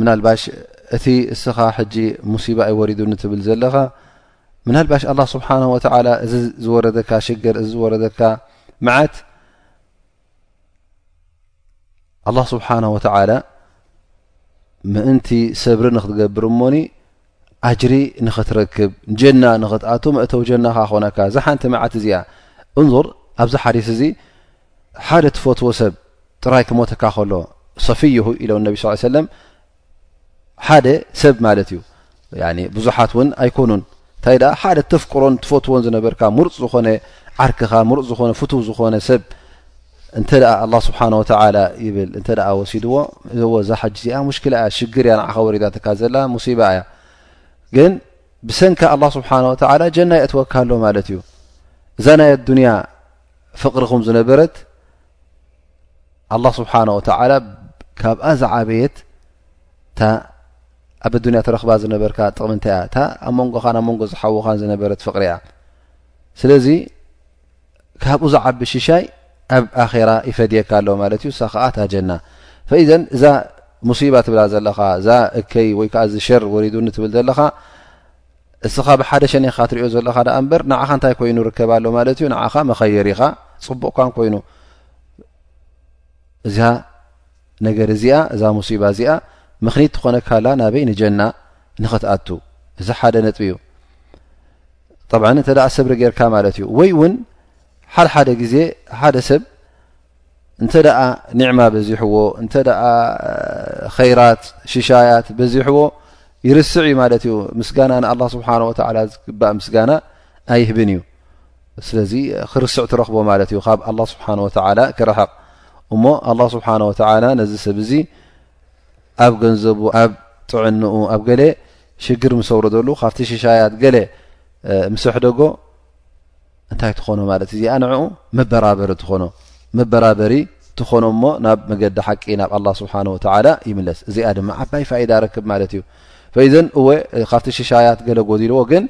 ምናልባሽ እቲ እስኻ ሕጂ ሙሲባ ዩ ወሪዱኒ ትብል ዘለኻ ምናልባሽ ኣላ ስብሓን ወተላ እዚ ዝወረደካ ሽግር እዚ ዝወረደካ መዓት ኣላ ስብሓን ወተላ ምእንቲ ሰብሪ ንክትገብር እሞኒ ኣጅሪ ንኽትረክብ ጀና ንኽትኣቱ መእተው ጀናካ ኮነካ እዛ ሓንቲ መዓት እዚኣ እንር ኣብዚ ሓዲስ እዚ ሓደ ትፈትዎ ሰብ ጥራይ ክሞተካ ከሎ ሰፊይሁ ኢሎ ነቢ ስ ሰለም ሓደ ሰብ ማለት እዩ ብዙሓት እውን ኣይኮኑን እንታይ ደ ሓደ ተፍቅሮን ትፈትዎን ዝነበርካ ምሩፅ ዝኾነ ዓርክኻ ምሩፅ ዝኾነ ፍትው ዝኾነ ሰብ እንተ ኣላ ስብሓን ወተላ ይብል እንተ ወሲድዎ እዎ እዛ ሓጅ እዚኣ ሙሽክላ እያ ሽግር እያ ንዓኻ ወሪዳትካ ዘላ ሙሲባ እያ ግን ብሰንካ ኣላ ስብሓን ወተላ ጀና የእትወካ ኣሎ ማለት እዩ እዛ ናይ ኣዱንያ ፍቕርኹም ዝነበረት ኣላ ስብሓን ወተዓላ ካብኣ ዝዓበየት እታ ኣብ ኣዱንያ ተረኽባ ዝነበርካ ጥቕሚ እንታይ እያ እታ ኣብ መንጎኻን ኣብ መንጎ ዝሓውኻን ዝነበረት ፍቕሪ እያ ስለዚ ካብኡ ዝዓቢ ሽሻይ ኣብ ኣኼራ ይፈድየካ ኣሎ ማለት እዩ እሳ ከዓ ታጀና ፈኢዘን እዛ ሙሲባ ትብላ ዘለኻ እዛ እከይ ወይ ከዓ እዚ ሸር ወሪዱኒ ትብል ዘለኻ እስኻ ብሓደ ሸኔኻ ትሪኦ ዘለኻ ዳኣ እምበር ንዓኻ እንታይ ኮይኑ ርከብ ኣሎ ማለት እዩ ንዓኻ መኸየር ኢኻ ፅቡቅ ኳን ኮይኑ እዛ ነገር እዚኣ እዛ ሙሲባ እዚኣ ምኽኒት ትኾነካላ ናበይ ንጀና ንኽትኣቱ እዚ ሓደ ነጥቢ እዩ ጠብዓ እንተ ሰብሪ ጌርካ ማለት እዩ ወይ እውን ሓደሓደ ግዜ ሓደ ሰብ እንተ ኒዕማ በዚሕዎ እንተ ኸይራት ሽሻያት በዚሕዎ ይርስዕ እዩ ማለት እዩ ምስጋና ንኣ ስብሓ ወላ ዝግባእ ምስጋና ኣይህብን እዩ ስለዚ ክርስዕ ትረኽቦ ማለት እዩ ካብ ኣላ ስብሓ ወላ ክረሕቕ እሞ ኣላ ስብሓ ወላ ነዚ ሰብ እዚ ኣብ ገንዘቡ ኣብ ጥዕንኡ ኣብ ገለ ሽግር ምሰውረደሉ ካብቲ ሽሻያት ገለ ምሰሕደጎ እንታይ ትኾኖ ማለት እዚኣ ንዕኡ መበራበሪ ትኾኖ መበራበሪ ትኾኖ እሞ ናብ መገዲ ሓቂ ናብ ኣላ ስብሓን ወተላ ይምለስ እዚኣ ድማ ዓባይ ፋኢዳ ረክብ ማለት እዩ ፈይዘን እወ ካብቲ ሽሻያት ገለ ጎዲልዎ ግን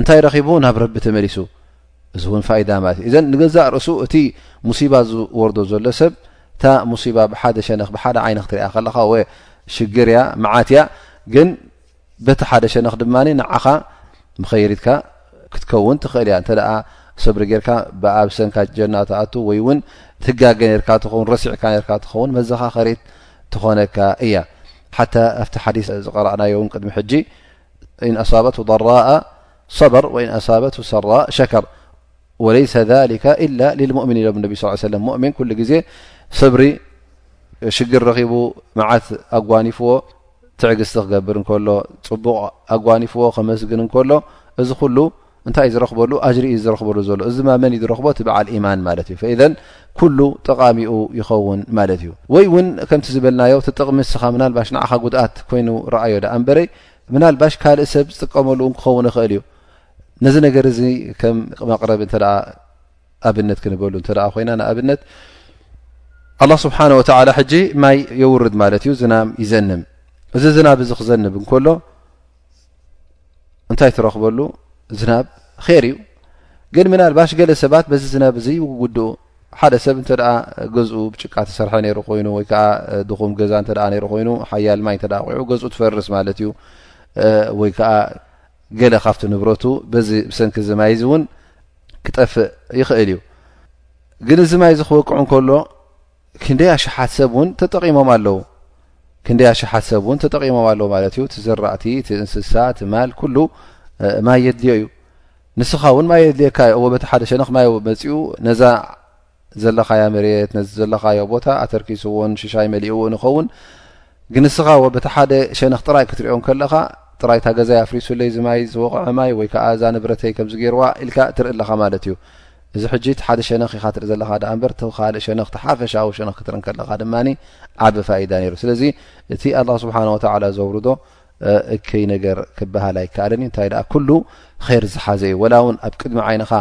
እንታይ ረኺቡ ናብ ረቢ ተመሊሱ እዚ እውን ፋኢዳ ማለት እዩ እዘን ንገዛእ ርእሱ እቲ ሙሲባ ዝወርዶ ዘሎ ሰብ እታ ሙሲባ ብሓደ ሸነኽ ብሓደ ዓይነ ክትሪኣ ከለኻ ወ ሽግር እያ መዓት እያ ግን በቲ ሓደ ሸነኽ ድማ ንዓኻ ምኸይሪትካ ክትከውን ትኽእል እያ እንተ ሰብሪ ጌርካ ብኣብ ሰንካ ጀና ትኣቱ ወይ እውን ትጋገ ነርካ ትኸውን ረሲዕካ ነርካ ትኸውን መዘኻኸሪት ትኾነካ እያ ሓታ ኣብቲ ሓዲስ ዝቀረእናዮ እውን ቅድሚ ሕጂ እን ኣሳበት ضራኣ ሰበር ወእን ኣሳበት ሰራ ሸከር ወለይሰ ሊከ ኢላ ልልሙእሚን ኢሎም ነቢ ስ ሰለ ሙእሚን ኩሉ ግዜ ሰብሪ ሽግር ረኺቡ መዓት ኣጓኒፍዎ ትዕግስቲ ክገብር እንከሎ ፅቡቕ ኣጓኒፍዎ ከመስግን እንከሎ እዚ ኩሉ እንታይ ዝረክበሉ ኣጅሪ እዩ ዝረክበሉ ዘሎ እዚ ድማ መን እዩ ዝረክቦ እቲ በዓል ኢማን ማለት እዩ ፈኢዘን ኩሉ ጠቃሚኡ ይኸውን ማለት እዩ ወይ እውን ከምቲ ዝበልናዮ እቲ ጥቕሚ ስኻ ምናልባሽ ንዓኻ ጉድኣት ኮይኑ ረኣዮ ዳኣ እንበረ ምናልባሽ ካልእ ሰብ ዝጥቀመሉ ክኸውን ይኽእል እዩ ነዚ ነገር እዚ ከም መቅረቢ እንተ ኣብነት ክንበሉ እተ ኮይና ንኣብነት ኣላ ስብሓን ወተላ ሕጂ ማይ የውርድ ማለት እዩ ዝናም ይዘንም እዚ ዝናብ እዚ ክዘንብ እንከሎ እንታይ ትረኽበሉ ዝናብ ር እዩ ግን ምናልባሽ ገለ ሰባት በዚ ዝናብ እዙ ይውድኡ ሓደ ሰብ እንተ ገዝኡ ብጭቃ ተሰርሐ ነይሩ ኮይኑ ወይከዓ ድኹም ገዛ እተ ኮይኑ ሓያል ማይ እተ ቁዑ ገዝኡ ትፈርስ ማለት እዩ ወይከዓ ገለ ካብቲ ንብረቱ በዚ ብሰንኪ እዚ ማይ እዚ እውን ክጠፍእ ይኽእል እዩ። ግን እዚ ማይ እዚ ክወቅዑ እንከሎ ክንደይ ኣሽሓት ሰብ እውን ተጠቂሞም ኣለዉ። ክንደይ ኣሽሓት ሰብ እውን ተጠቂሞም ኣለዉ ማለት እዩ። እቲ ዘራእቲ፣ እቲ እንስሳ፣ እቲ ማል ኩሉ ማይ የድልዮ እዩ። ንስኻ እውን ማይ የድልየካ እዩ። እዎ በቲ ሓደ ሸነኽ ማይ መፅኡ ነዛ ዘለኻያ መሬት ነዚ ዘለኻዮ ቦታ ኣተርኪስዎን ሽሻይ መሊእዎን ይኸውን ግን ንስኻ በቲ ሓደ ሸነኽ ጥራይ ክትሪኦ ከለኻ ጥራይ እታ ገዛይ ኣፍሪሱለይ ዝማይ ዝወቕዐ ማይ ወይ ከዓ እዛ ንብረተይ ከምዚ ገይርዋ ኢልካ ትርኢ ኣለኻ ማለት እዩ እዚ ሕጂ እቲ ሓደ ሸነኽ ኢካ ትርኢ ዘለካ ዳኣ እምበር ቲ ካልእ ሸነኽ ተሓፈሻዊ ሸነኽ ክትርኢ ከለካ ድማ ዓበ ፋይዳ ነይሩ ስለዚ እቲ ኣላ ስብሓን ወተላ ዘውርዶ እከይ ነገር ክበሃል ኣይከኣልን እዩ እንታይ ደኣ ኩሉ ኼር ዝሓዘ እዩ ወላ እውን ኣብ ቅድሚ ዓይንኻ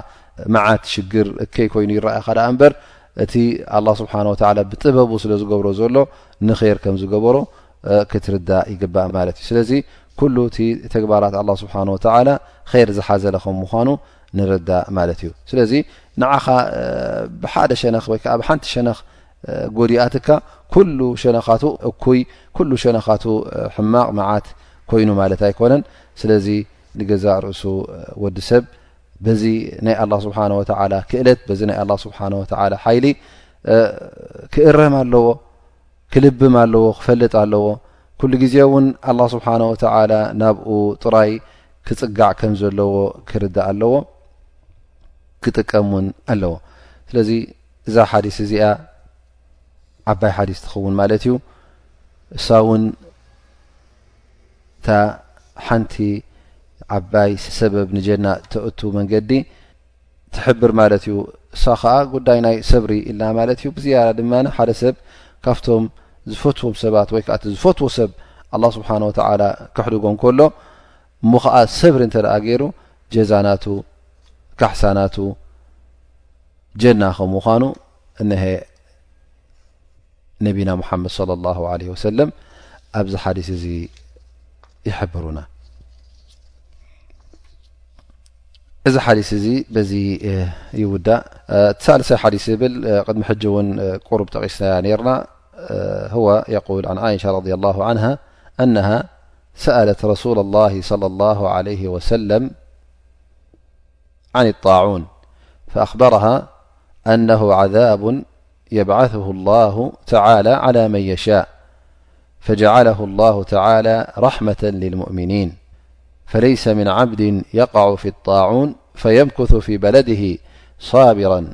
መዓት ሽግር እከይ ኮይኑ ይረኣኻ ደኣ እምበር እቲ ኣላ ስብሓን ወተላ ብጥበቡ ስለ ዝገብሮ ዘሎ ንኼር ከም ዝገበሮ ክትርዳእ ይግባእ ማለት እዩ ስለዚ ኩሉ እቲ ተግባራት ኣላ ስብሓን ወተላ ኼር ዝሓዘለ ከም ምዃኑ ንርዳእ ማለት እዩ ስለዚ ንዓኻ ብሓደ ሸነኽ ወይ ከዓ ብሓንቲ ሸነኽ ጎዲኣትካ ኩሉ ሸነኻቱ እኩይ ኩሉ ሸነኻቱ ሕማቕ መዓት ኮይኑ ማለት ኣይኮነን ስለዚ ንገዛእ ርእሱ ወዲ ሰብ በዚ ናይ ኣላ ስብሓን ወተላ ክእለት በዚ ናይ ኣላ ስብሓን ወተላ ሓይሊ ክእረም ኣለዎ ክልብም ኣለዎ ክፈልጥ ኣለዎ ኩሉ ግዜ እውን ኣላ ስብሓን ወተላ ናብኡ ጥራይ ክፅጋዕ ከም ዘለዎ ክርዳእ ኣለዎ ክጥቀም እውን ኣለዎ ስለዚ እዛ ሓዲስ እዚኣ ዓባይ ሓዲስ ትኸውን ማለት እዩ እሳ እውን እታ ሓንቲ ዓባይ ሰበብ ንጀና ተእቱ መንገዲ ትሕብር ማለት እዩ እሳ ከዓ ጉዳይ ናይ ሰብሪ ኢልና ማለት እዩ ብዝያዳ ድማ ሓደ ሰብ ካብቶም ዝፈትዎም ሰባት ወይ ከዓ ዝፈትዎ ሰብ ኣላ ስብሓን ወተዓላ ክሕድጎ እንከሎ እሞ ኸዓ ሰብሪ እንተ ገይሩ ጀዛ ናቱ ካሕሳ ናቱ ጀና ከም ምዃኑ እነሀ ነቢና ሙሓመድ صለ ላه ለ ወሰለም ኣብዚ ሓዲስ እዚ ይሕብሩና እዚ ሓዲስ እዚ በዚ ይውዳእ ሳልሳይ ሓዲስ ዝብል ቅድሚ ሕጂ እውን ቁሩብ ጠቂስናያ ነርና ህወ የቁል ን ዓይሻ ረ ላ ን ኣነሃ سألت رسول الله صلى الله عليه وسلم الطاعون فأخبرها أنه عذاب يبعثه الله تعالى على من يشاء فجعله الله تعالى رحمة للمؤمنين فليس من عبد يقع في الطاعون فيمكث في بلده صابرا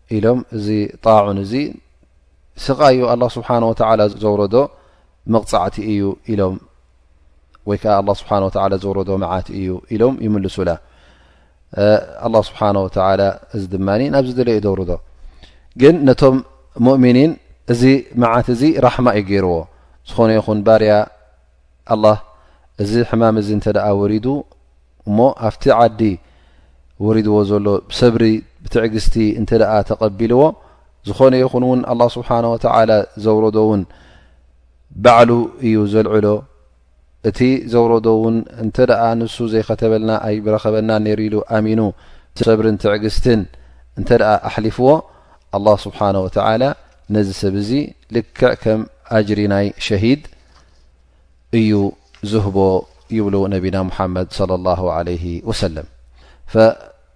ኢሎም እዚ ጣዑን እዚ ስቓይ እዩ ኣላ ስብሓን ወተላ ዘውረዶ መቕፃዕቲ እዩ ኢሎም ወይ ከዓ ኣላ ስብሓን ወተላ ዘውረዶ መዓት እዩ ኢሎም ይምልሱላ ኣላ ስብሓን ወተላ እዚ ድማ ናብ ዝደለዩ ዘውርዶ ግን ነቶም ሙእሚኒን እዚ መዓት እዚ ራሕማ እዩ ገይርዎ ዝኾነ ይኹን ባርያ ኣላ እዚ ሕማም እዚ እንተደኣ ወሪዱ እሞ ኣብቲ ዓዲ ወሪድዎ ዘሎ ብሰብሪ ብትዕግስቲ እንተ ተቐቢልዎ ዝኾነ ይኹን እውን ኣላ ስብሓን ወተላ ዘውረዶ እውን ባዕሉ እዩ ዘልዕሎ እቲ ዘውረዶ እውን እንተ ደኣ ንሱ ዘይከተበልና ኣይረኸበና ነይሩ ኢሉ ኣሚኑ ሰብርን ትዕግስትን እንተ ደኣ ኣሕሊፍዎ ኣላ ስብሓን ወተላ ነዚ ሰብ እዚ ልክዕ ከም ኣጅሪ ናይ ሸሂድ እዩ ዝህቦ ይብሉ ነቢና ሙሓመድ صለ ላሁ ዓለይህ ወሰለም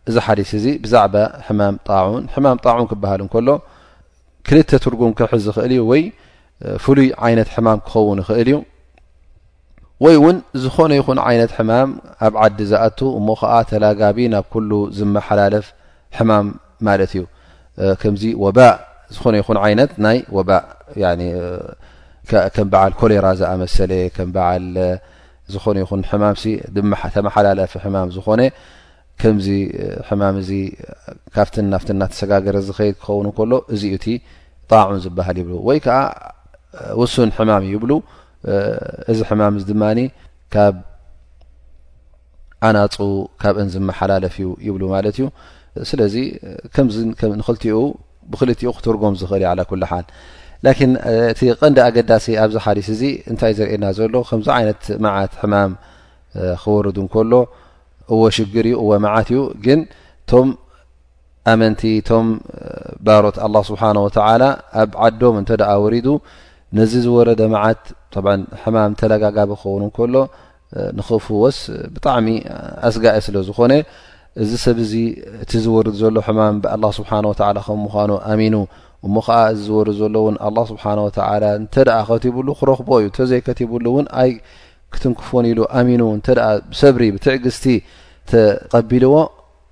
እዚ ሓዲስ እዚ ብዛዕባ ሕማም ጣዑን ሕማም ጣዑን ክበሃል እንከሎ ክልተ ትርጉም ክሕዝ ዝኽእል እዩ ወይ ፍሉይ ዓይነት ሕማም ክኸውን ይኽእል እዩ ወይ እውን ዝኾነ ይኹን ዓይነት ሕማም ኣብ ዓዲ ዝኣቱ እሞ ከዓ ተላጋቢ ናብ ኩሉ ዝመሓላለፍ ሕማም ማለት እዩ ከምዚ ወባእ ዝኾነ ይኹን ዓይነት ናይ ወባእ ከም በዓል ኮሌራ ዝኣመሰለ ከም በዓል ዝኾነ ይኹን ሕማም ተመሓላለፊ ሕማም ዝኾነ ከምዚ ሕማም እዚ ካብቲ ናፍቲ እናተሰጋገረ ዝኸይድ ክኸውን ከሎ እዚ እቲ ጣዑን ዝበሃል ይብሉ ወይ ከዓ ውሱን ሕማም ይብሉ እዚ ሕማም እዚ ድማ ካብ ኣናጹ ካብእን ዝመሓላለፍ እዩ ይብሉ ማለት እዩ ስለዚ ከምዚ ንክልቲኡ ብክልቲኡ ክትርጎም ዝኽእል ዩ ዓላ ኩል ሓል ላኪን እቲ ቀንዲ ኣገዳሲ ኣብዚ ሓዲስ እዚ እንታይ ዘርእየና ዘሎ ከምዚ ዓይነት መዓት ሕማም ክወርዱ እንከሎ እዎ ሽግር እዩ እዎ መዓት እዩ ግን እቶም ኣመንቲ እቶም ባሮት ኣላ ስብሓን ወተላ ኣብ ዓዶም እንተ ደኣ ወሪዱ ነዚ ዝወረደ መዓት ሕማም ተለጋጋቢ ክኸውን እንከሎ ንኽፍወስ ብጣዕሚ ኣስጋኢ ስለ ዝኾነ እዚ ሰብ እዚ እቲ ዝወርድ ዘሎ ሕማም ብኣላ ስብሓን ወተላ ከም ምዃኑ ኣሚኑ እሞ ከዓ እዚ ዝወርድ ዘሎ እውን ኣላ ስብሓን ወተላ እንተ ከቲብሉ ክረኽቦ እዩ እተዘይከቲብሉ እውን ኣይ ክትንክፎን ኢሉ ኣሚኑ እንተ ብሰብሪ ብትዕግስቲ ተቐቢልዎ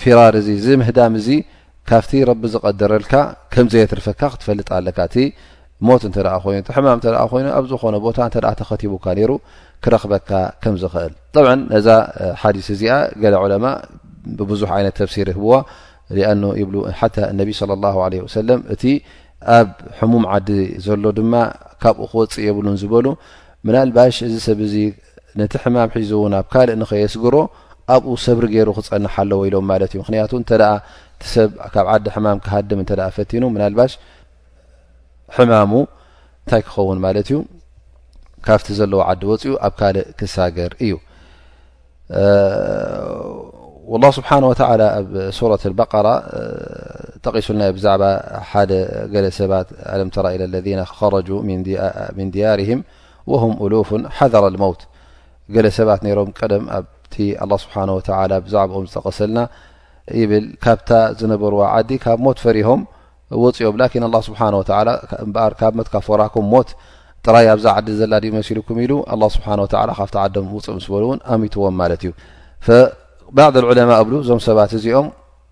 ፊራር እዚ እዚ ምህዳም እዚ ካብቲ ረቢ ዝቀደረልካ ከምዘየትርፈካ ክትፈልጥ ኣለካ እቲ ሞት እተ ኮይኑ ሕማም እተ ኮይኑ ኣብ ዝኮነ ቦታ እተ ተኸቲቡካ ነይሩ ክረክበካ ከም ዝኽእል ጠብ ነዛ ሓዲስ እዚኣ ገለ ዑለማ ብብዙሕ ዓይነት ተፍሲር ይህብዋ ኣ ይብሉ ሓታ እነቢ ለ ላ ለ ወሰለም እቲ ኣብ ሕሙም ዓዲ ዘሎ ድማ ካብኡ ክወፅእ የብሉን ዝበሉ ምናልባሽ እዚ ሰብ እዚ ነቲ ሕማም ሒዙ ውን ኣብ ካልእ ንኸየስግሮ ኣብኡ ሰብሪ ገይሩ ክፀንሕ ኣለዎ ኢሎም ማለት እዩ ምክንያቱ እተ እቲ ሰብ ካብ ዓዲ ሕማም ክሃድም እተ ፈቲኑ ምናልባሽ ሕማሙ እንታይ ክኸውን ማለት እዩ ካብቲ ዘለዎ ዓዲ ወፅኡ ኣብ ካልእ ክሳገር እዩ ላ ስብሓን ወተላ ኣብ ሱረት በቀራ ጠቂሱልና ዩ ብዛዕባ ሓደ ገለ ሰባት ኣለም ተራ ኢለ ለذ ከረጁ ምን ድያርህም ወሁም ኡሉፉን ሓዘረ ልመውት ገለ ሰባት ነይሮም ቀደም ኣብቲ ኣላ ስብሓን ወተላ ብዛዕባኦም ዝጠቐሰልና ይብል ካብታ ዝነበርዋ ዓዲ ካብ ሞት ፈሪሆም ወፅኦም ላኪን ኣላ ስብሓን ወተላ እምበኣር ካብ መትካፎራኩም ሞት ጥራይ ኣብዛ ዓዲ ዘላ ድዩ መሲልኩም ኢሉ ኣላ ስብሓን ወተላ ካብቲ ዓዶም ውፅእ ምስ በሉ እውን ኣሚትዎም ማለት እዩ ባዕድ ዑለማ እብሉ እዞም ሰባት እዚኦም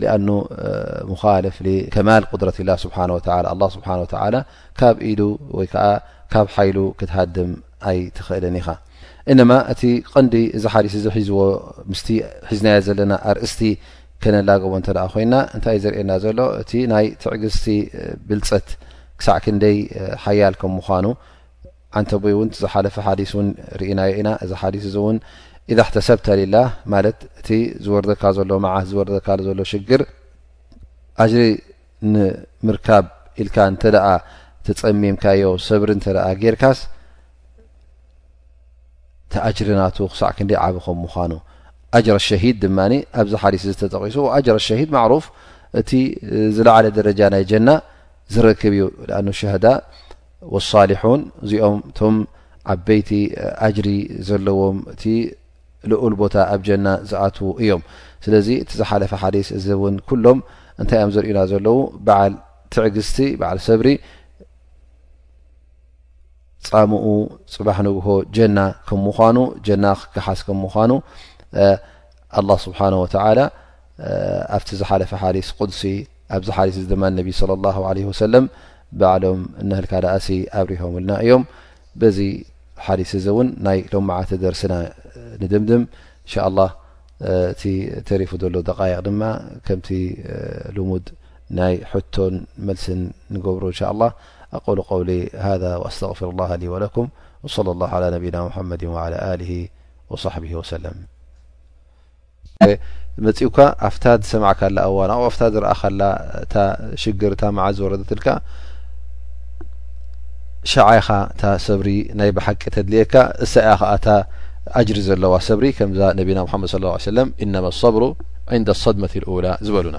ሊኣኑ ሙኻልፍ ከማል ቁድረት ላ ስብሓ ላ ስብሓ ወተላ ካብ ኢዱ ወይ ከዓ ካብ ሓይሉ ክትሃድም ኣይትኽእልን ኢኻ እነማ እቲ ቐንዲ እዚ ሓዲስ እዚ ሒዝዎ ምስ ሒዝናዮ ዘለና ኣርእስቲ ከነላገቦ እንተ ኮይና እንታይ እዩ ዘርእየና ዘሎ እቲ ናይ ትዕግስቲ ብልፀት ክሳዕ ክንደይ ሓያል ከም ምዃኑ ሓንቲ ኣቦይ ውን ዝሓለፈ ሓዲስ ውን ርኢናዮ ኢና እዚ ሓዲስ እዚ እውን ኢዛ ሕተሰብተ ሊላህ ማለት እቲ ዝወርደካ ዘሎ መዓት ዝወርደካ ዘሎ ሽግር ኣጅሪ ንምርካብ ኢልካ እንተ ተፀሚምካዮ ሰብሪ እንተ ጌርካስ እቲ ኣጅሪ ናቱ ክሳዕ ክንደይ ዓብ ከም ምኳኑ ኣጅረ ሸሂድ ድማ ኣብዚ ሓዲስ እዚ ተጠቂሱ ኣጅረ ሸሂድ ማዕሩፍ እቲ ዝለዓለ ደረጃ ናይ ጀና ዝረክብ እዩ ሸሃዳ ወሳሊሑን እዚኦም እቶም ዓበይቲ ኣጅሪ ዘለዎም እቲ ልኡል ቦታ ኣብ ጀና ዝኣትዉ እዮም ስለዚ እቲ ዝሓለፈ ሓዲስ እዚ እውን ኩሎም እንታይ እዮም ዝርእዩና ዘለዉ በዓል ትዕግስቲ በዓል ሰብሪ ፃምኡ ፅባሕ ንግሆ ጀና ከም ምኳኑ ጀና ክከሓስ ከም ምኳኑ ኣላ ስብሓን ወተላ ኣብቲ ዝሓለፈ ሓዲስ ቁድሲ ኣብዚ ሓዲስ እዚ ድማ ነቢ ለ ላ ለ ወሰለም ባዕሎም እነህልካ ደኣሲ ኣብሪሆምልና እዮም በዚ ሓዲስ እዚ እውን ናይ ሎማዓቲ ደርስና ንድምድም እንሻ ላ እቲ ተሪፉ ዘሎ ደቃይቅ ድማ ከምቲ ልሙድ ናይ ሕቶን መልስን ንገብሩ እንሻ ላ ኣቁሉ ቀውሊ ሃ ኣስተغፍር ላ ሊ ወለኩም صለ ላ ላ ነብና ሙሓመድ ላ ወሳሕቢሂ ወሰለም መጺኡካ ኣብታ ዝሰማዕካላ እዋን ኣኡ ኣብታ ዝረኣኻላ እታ ሽግር እታ መዓት ዝወረደትልካ ሸዓ ኢኻ እታ ሰብሪ ናይ ብሓቂ ተድልየካ እሳ እያ ከኣ እታ ኣጅሪ ዘለዋ ሰብሪ ከምዛ ነቢና ሙሓመድ ስለ ላ ሰለም ኢነማ ኣሰብሩ ዕንደ ኣሰድመት ልኡላ ዝበሉና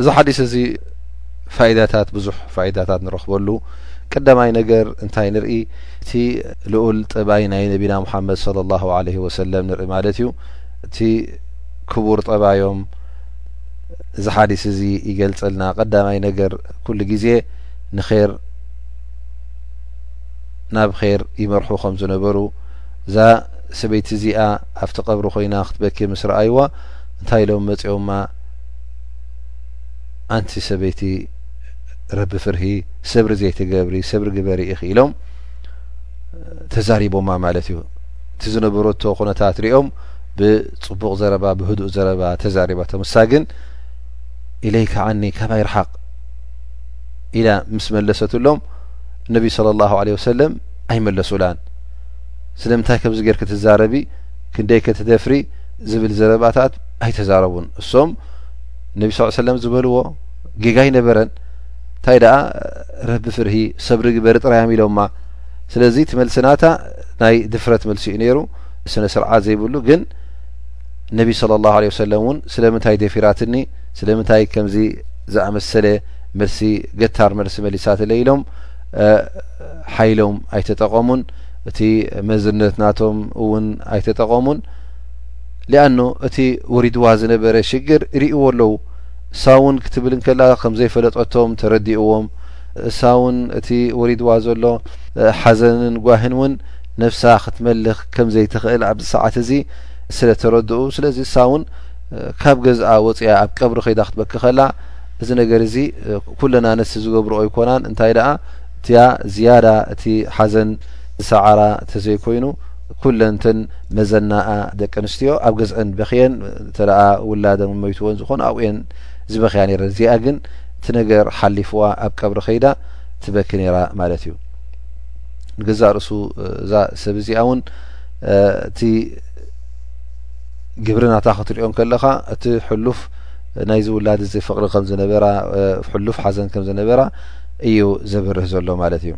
እዚ ሓዲስ እዚ ፋይዳታት ብዙሕ ፋይዳታት ንረኽበሉ ቀዳማይ ነገር እንታይ ንርኢ እቲ ልኡል ጠባይ ናይ ነቢና ሙሓመድ ለ ላ ለ ወሰለም ንርኢ ማለት እዩ እቲ ክቡር ጠባዮም እዚ ሓዲስ እዚ ይገልፀልና ቀዳማይ ነገር ኩሉ ግዜ ንር ናብ ኼር ይመርሑ ከም ዝነበሩ እዛ ሰበይቲ እዚኣ ኣብቲ ቀብሪ ኮይና ክትበኪ ምስ ረኣይዋ እንታይ ኢሎም መፂኦማ ኣንቲ ሰበይቲ ረቢ ፍርሂ ሰብሪ ዘይትገብሪ ሰብሪ ግበሪ ኢኺ ኢሎም ተዛሪቦማ ማለት እዩ እቲ ዝነበረቶ ኩነታት ሪኦም ብፅቡቕ ዘረባ ብህዱእ ዘረባ ተዛሪባቶ ምሳ ግን ኢለይካ ዓኒ ካባይ ርሓቕ ኢላ ምስ መለሰትሎም ነቢ ስለ ላሁ ለ ወሰለም ኣይመለሱላን ስለምንታይ ከምዚ ገይር ክትዛረቢ ክንደይ ከትደፍሪ ዝብል ዘረባታት ኣይተዛረቡን እሶም ነቢ ስ ሰለም ዝበልዎ ጌጋ ኣይነበረን እንታይ ደኣ ረቢ ፍርሂ ሰብሪ ግበሪ ጥራይ እዮም ኢሎማ ስለዚ እቲ መልሲ ናታ ናይ ድፍረት መልሲ እዩ ነይሩ ስነ ስርዓት ዘይብሉ ግን ነቢ ስለ ላሁ ለ ወሰለም እውን ስለምንታይ ደፊራትኒ ስለምንታይ ከምዚ ዝኣመሰለ መልሲ ገታር መልሲ መሊሳትለ ኢሎም ሓይሎም ኣይተጠቐሙን እቲ መዝነት ናቶም እውን ኣይተጠቐሙን ሊኣኖ እቲ ወሪድዋ ዝነበረ ሽግር ይርእዎ ኣለዉ እሳውን ክትብል እንከላ ከምዘይፈለጠቶም ተረዲእዎም እሳውን እቲ ወሪድዋ ዘሎ ሓዘንን ጓህን ውን ነብሳ ክትመልክ ከምዘይትክእል ኣብዚ ሰዓት እዚ ስለተረድኡ ስለዚ እሳውን ካብ ገዝኣ ወጽኣ ኣብ ቀብሪ ከይዳ ክትበኪ ከላ እዚ ነገር እዚ ኩለን ኣንስቲ ዝገብርኦ ኣይኮናን እንታይ ደኣ እቲያ ዝያዳ እቲ ሓዘን ዝሰዓራ ተዘይኮይኑ ኩለንትን መዘናኣ ደቂ ኣንስትዮ ኣብ ገዝአን በክየን እተ ውላደ መመይትዎን ዝኾኑ ኣብኡ የን ዝበክያ ነረን እዚኣ ግን እቲ ነገር ሓሊፍዋ ኣብ ቀብሪ ከይዳ ትበኪ ነራ ማለት እዩ ንገዛእ ርእሱ እዛ ሰብ እዚኣ እውን እቲ ግብሪ ናታ ክትሪኦን ከለኻ እቲ ሕሉፍ ናይዚ ውላድ እዚ ፍቅሪ ከም ዝነበራ ሕሉፍ ሓዘን ከም ዝነበራ እዩ ዘብርህ ዘሎ ማለት እዩ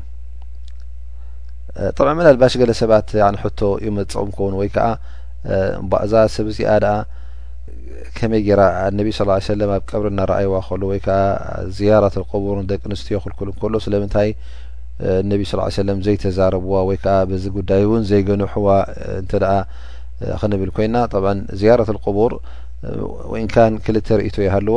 ጥዑምን ኣልባሽ ገለ ሰባት ሕቶ ይመፅኦም ክውን ወይ ከዓ እዛ ሰብ እዚኣ ደኣ ከመይ ገይራ ኣነቢ ስ ሰለም ኣብ ቀብሪ እናረኣይዋ ከሎ ወይ ከዓ ዝያራት ኣልቀቡር ንደቂ ኣንስትዮ ክልኩል እንከሎ ስለምንታይ እነቢ ስ ሰለም ዘይተዛረብዋ ወይ ከዓ በዚ ጉዳይ እውን ዘይገንሕዋ እንተ ክንብል ኮይና ጠብ ዝያራት ኣልቀቡር ወይንካን ክልተ ርእቶ ይሃለዎ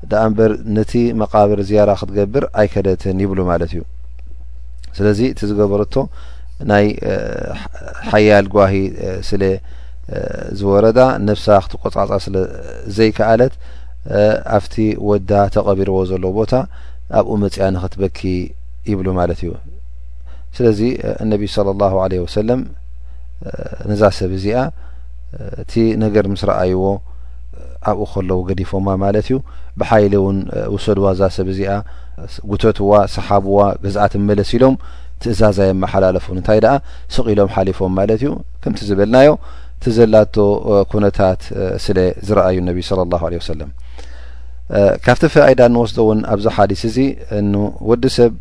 ደኣምበር ነቲ መቃብር ዝያራ ክትገብር ኣይከደትን ይብሉ ማለት እዩ ስለዚ እቲ ዝገበረቶ ናይ ሓያል ጓሂ ስለ ዝወረዳ ነብሳ ክትቆፃፃ ስለ ዘይከኣለት ኣብቲ ወዳ ተቐቢርዎ ዘሎ ቦታ ኣብኡ መፅያ ንክትበኪ ይብሉ ማለት እዩ ስለዚ እነቢ ስለ ላሁ ለ ወሰለም ነዛ ሰብ እዚኣ እቲ ነገር ምስ ረኣይዎ ኣብኡ ከለዉ ገዲፎማ ማለት እዩ ብሓይሊ ውን ውሰድዋ እዛ ሰብ እዚኣ ጉተትዋ ሰሓብዋ ገዝኣ ትመለስ ኢሎም ትእዛዛ የመሓላለፉን እንታይ ደኣ ስቕ ኢሎም ሓሊፎም ማለት እዩ ከምቲ ዝበልናዮ እቲ ዘላቶ ኩነታት ስለ ዝረኣዩ ነቢ ስለ ላሁ ለ ወሰለም ካብቲ ፋይዳ ንወስዶ እውን ኣብዚ ሓዲስ እዚ ወዲ ሰብ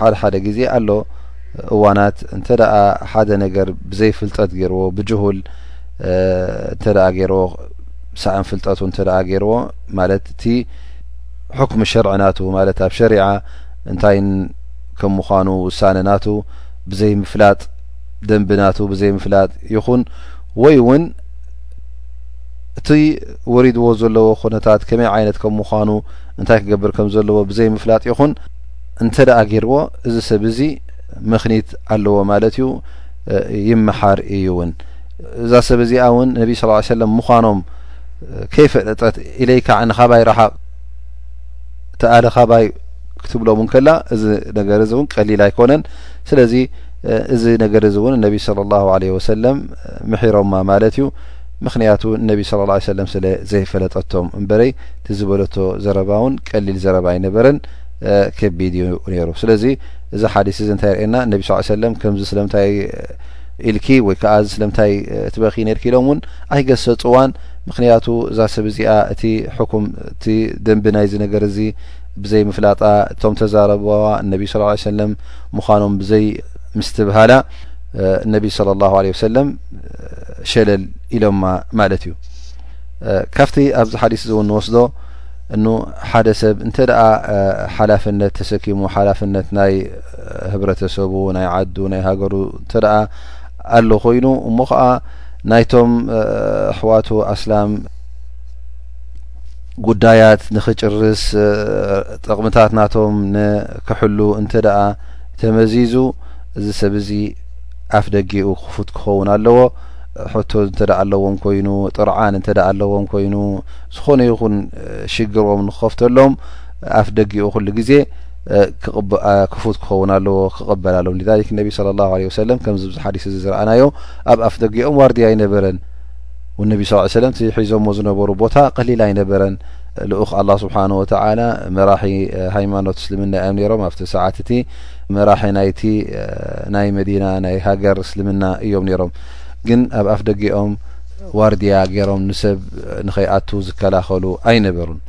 ሓደ ሓደ ግዜ ኣሎ እዋናት እንተ ሓደ ነገር ብዘይፍልጠት ገይርዎ ብጅሁል እንተ ገይርዎ ሳዕን ፍልጠቱ እንተ ገይርዎ ማለት እቲ ሕክሚ ሸርዒ ናቱ ማለት ኣብ ሸሪዓ እንታይ ከም ምዃኑ ውሳነ ናቱ ብዘይ ምፍላጥ ደንቢ ናቱ ብዘይ ምፍላጥ ይኹን ወይ እውን እቲ ወሪድዎ ዘለዎ ኩነታት ከመይ ዓይነት ከም ምዃኑ እንታይ ክገብር ከም ዘለዎ ብዘይ ምፍላጥ ይኹን እንተ ደኣ ገይርዎ እዚ ሰብ እዚ ምኽኒት ኣለዎ ማለት እዩ ይመሓር እዩ እውን እዛ ሰብ እዚኣ እውን ነቢ ስ ሰለም ምዃኖም ከይፈለጠት ኢለይ ካዓ ንካባይ ረሓቕ ተኣለ ካባይ ክትብሎም እንከላ እዚ ነገር እዚ እውን ቀሊል ኣይኮነን ስለዚ እዚ ነገር እዚ እውን እነቢ ስለ ላ ለ ወሰለም ምሒሮማ ማለት እዩ ምክንያቱ እነቢ ስለ ላ ሰለም ስለ ዘይፈለጠቶም እምበረይ ትዝበለቶ ዘረባ እውን ቀሊል ዘረባ ኣይነበረን ከቢድ እዩ ነይሩ ስለዚ እዚ ሓዲስ እዚ እንታይ ርእየና እነቢ ስ ሰለም ከምዚ ስለምንታይ ኢልኪ ወይ ከኣ ስለምታይ ትበክዪ ኔርኪ ኢሎም ውን ኣይገሰጽዋን ምክንያቱ እዛ ሰብ እዚኣ እቲ ሕኩም እቲ ደንቢ ናይዚ ነገር እዚ ብዘይ ምፍላጣ እቶም ተዛረብዋ ነቢ ስ ለ ሰለም ምዃኖም ብዘይ ምስትብሃላ ነቢ ስለ ላሁ ለ ወሰለም ሸለል ኢሎማ ማለት እዩ ካብቲ ኣብዚ ሓዲስ እዚ እውን ንወስዶ እኑ ሓደ ሰብ እንተ ደኣ ሓላፍነት ተሰኪሙ ሓላፍነት ናይ ህብረተሰቡ ናይ ዓዱ ናይ ሃገሩ እንተ ኣሎ ኮይኑ እሞ ከዓ ናይቶም ኣሕዋቱ ኣስላም ጉዳያት ንክጭርስ ጥቕምታት ናቶም ንክሕሉ እንተ ደኣ ተመዚዙ እዚ ሰብ እዚ ኣፍ ደጊኡ ክፉት ክኸውን ኣለዎ ሕቶ እንተ ኣለዎም ኮይኑ ጥርዓን እንተ ኣለዎም ኮይኑ ዝኾነ ይኹን ሽግሮም ንክኸፍተሎም ኣፍ ደጊኡ ኩሉ ግዜ ክፉት ክኸውን ኣለዎ ክቐበል ኣለዎ ሊክ ነቢ صለ ላه ለ ወሰለም ከምዚ ዚ ሓዲስ እዚ ዝረኣናዮ ኣብ ኣፍ ደጊኦም ዋርድያ ኣይነበረን ነቢ ስ ሰለም እቲ ሒዞሞ ዝነበሩ ቦታ ቀሊል ኣይነበረን ልኡኽ ኣላ ስብሓን ወተላ መራሒ ሃይማኖት እስልምና እዮም ነይሮም ኣብቲ ሰዓት እቲ መራሒ ናይቲ ናይ መዲና ናይ ሃገር እስልምና እዮም ነይሮም ግን ኣብ ኣፍ ደጊኦም ዋርድያ ገይሮም ንሰብ ንኸይኣቱ ዝከላኸሉ ኣይነበሩን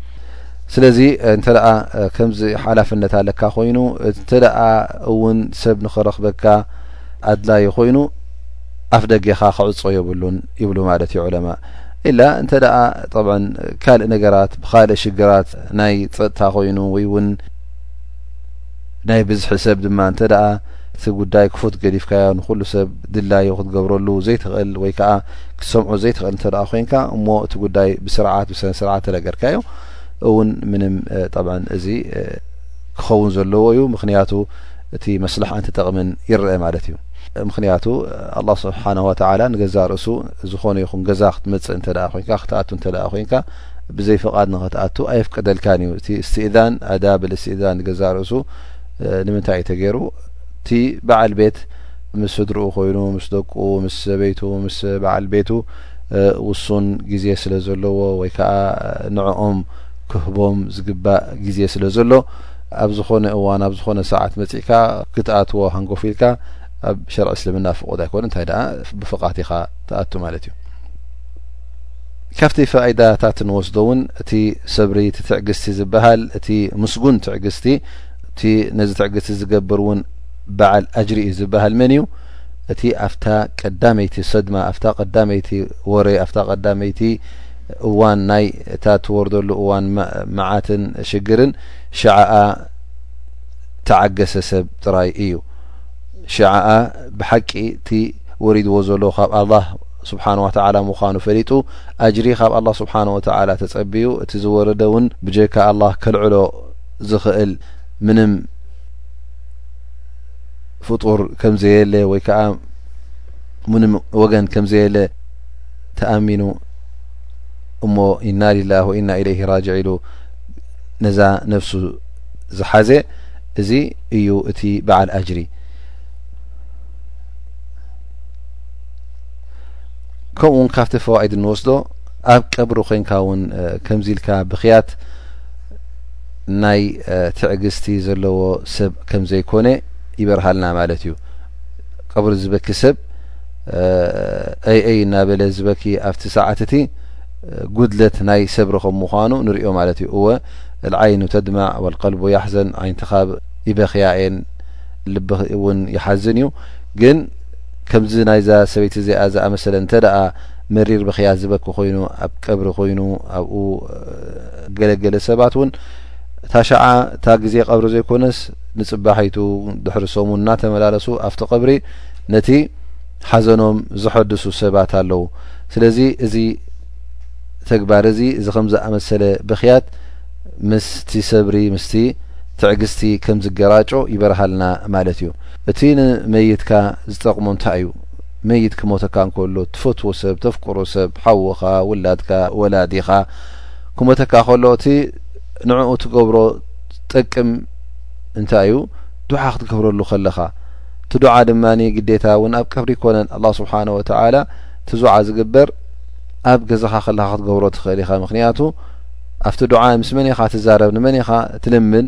ስለዚ እንተ ከምዚ ሓላፍነት ኣለካ ኮይኑ እንተ እውን ሰብ ንክረክበካ ኣድላዩ ኮይኑ ኣፍ ደጌኻ ክዕፆ የብሉን ይብሉ ማለት እዩ ዑለማ ኢላ እንተ ብ ካልእ ነገራት ብካልእ ሽግራት ናይ ፀጥታ ኮይኑ ወይ ውን ናይ ብዝሒ ሰብ ድማ እንተ እቲ ጉዳይ ክፉት ገዲፍካዮ ንኹሉ ሰብ ድላዩ ክትገብረሉ ዘይትኽእል ወይ ከዓ ክትሰምዖ ዘይትኽእል እንተ ኮይንካ እሞ እቲ ጉዳይ ብስርዓት ብሰነስርዓት ተለገድካዮ እውን ምንም ጠብዓ እዚ ክኸውን ዘለዎ እዩ ምክንያቱ እቲ መስልሓ ንቲ ጠቕምን ይረአ ማለት እዩ ምክንያቱ ኣላ ስብሓን ወተላ ንገዛ ርእሱ ዝኾነ ይኹን ገዛ ክትመፅእ እንተ ኮይንካ ክትኣቱ እንተ ኮይንካ ብዘይ ፍቃድ ንኸትኣቱ ኣየፍቅደልካን እዩ እቲ እስትእዛን ኣዳብ እልስትእዛን ገዛእ ርእሱ ንምንታይ እዩ ተገይሩ እቲ በዓል ቤት ምስ ስድርኡ ኮይኑ ምስ ደቁ ምስ ሰበይቱ ምስ በዓል ቤቱ ውሱን ግዜ ስለ ዘለዎ ወይ ከዓ ንዕኦም ክህቦም ዝግባእ ግዜ ስለ ዘሎ ኣብ ዝኾነ እዋን ኣብ ዝኾነ ሰዓት መጺእካ ክትኣትዎ ሃንጎፍ ኢልካ ኣብ ሸርዒ እስልምና ፍቁድ ኣይኮነ እንታይ ደኣ ብፍቃት ኢኻ ትኣቱ ማለት እዩ ካብቲ ፋይዳታት ንወስዶ እውን እቲ ሰብሪ እቲ ትዕግስቲ ዝበሃል እቲ ምስጉን ትዕግስቲ እቲ ነዚ ትዕግስቲ ዝገብር እውን በዓል ኣጅሪ እዩ ዝበሃል መን እዩ እቲ ኣብታ ቀዳመይቲ ሰድማ ኣብታ ቀዳመይቲ ወረ ኣብታ ቀዳመይቲ እዋን ናይ እታ ትወርደሉ እዋን መዓትን ሽግርን ሸዓኣ ተዓገሰ ሰብ ጥራይ እዩ ሸዓኣ ብሓቂ እቲ ወሪድዎ ዘሎ ካብ ኣላ ስብሓን ወተዓላ ምዃኑ ፈሊጡ ኣጅሪ ካብ ኣላ ስብሓን ወተዓላ ተጸብዩ እቲ ዝወረደ እውን ብጀካ ኣላ ከልዕሎ ዝኽእል ምንም ፍጡር ከም ዘየለ ወይ ከዓ ምንም ወገን ከም ዘየለ ተኣሚኑ እሞ ኢና ሊላ ወኢና ኢለይህ ራጅዕ ኢሉ ነዛ ነፍሱ ዝሓዘ እዚ እዩ እቲ በዓል ኣጅሪ ከምኡ ውን ካብቲ ፈዋኢድ እንወስዶ ኣብ ቀብሪ ኮንካ ውን ከምዚ ኢልካ ብክያት ናይ ትዕግስቲ ዘለዎ ሰብ ከም ዘይኮነ ይበርሃልና ማለት እዩ ቀብሪ ዝበኪ ሰብ ኣይ ኣይ እናበለ ዝበኪ ኣብቲ ሰዓት እቲ ጉድለት ናይ ሰብሪ ከም ምኳኑ ንሪዮ ማለት እዩ እወ ልዓይኑ ተድማዕ ወልቀልቡ ያሕዘን ዓይንትካ ይበክያ እየን ልቢ እውን ይሓዝን እዩ ግን ከምዚ ናይዛ ሰበይቲ እዚኣ ዝኣመሰለ እንተደኣ መሪር ብኽያት ዝበኪ ኮይኑ ኣብ ቀብሪ ኮይኑ ኣብኡ ገለ ገለ ሰባት እውን እታ ሸዓ እታ ግዜ ቀብሪ ዘይኮነስ ንጽባሒቱ ድሕሪ ሰሙን እናተመላለሱ ኣብቲ ቀብሪ ነቲ ሓዘኖም ዘሐድሱ ሰባት ኣለዉ ስለዚ እዚ ተግባር እዚ እዚ ከም ዝኣመሰለ ብኽያት ምስቲ ሰብሪ ምስቲ ትዕግስቲ ከም ዝገራጮ ይበርሃልና ማለት እዩ እቲ ንመይትካ ዝጠቅሞ እንታይ እዩ መይት ክሞተካ እንከሎ ትፈትዎ ሰብ ተፍቅሮ ሰብ ሓውኻ ውላድካ ወላዲኻ ክሞተካ ከሎ እቲ ንዕኡ ትገብሮ ጠቅም እንታይ እዩ ዱዓ ክትገብረሉ ከለኻ እቲ ዱዓ ድማ ግዴታ እውን ኣብ ቀብሪ ይኮነን ኣላ ስብሓን ወተላ ትዙዓ ዝግበር ኣብ ገዛኻ ከለኻ ክትገብሮ ትኽእል ኢኻ ምክንያቱ ኣብቲ ዱዓ ምስ መን ኢኻ ትዛረብ ንመን ኢኻ ትልምን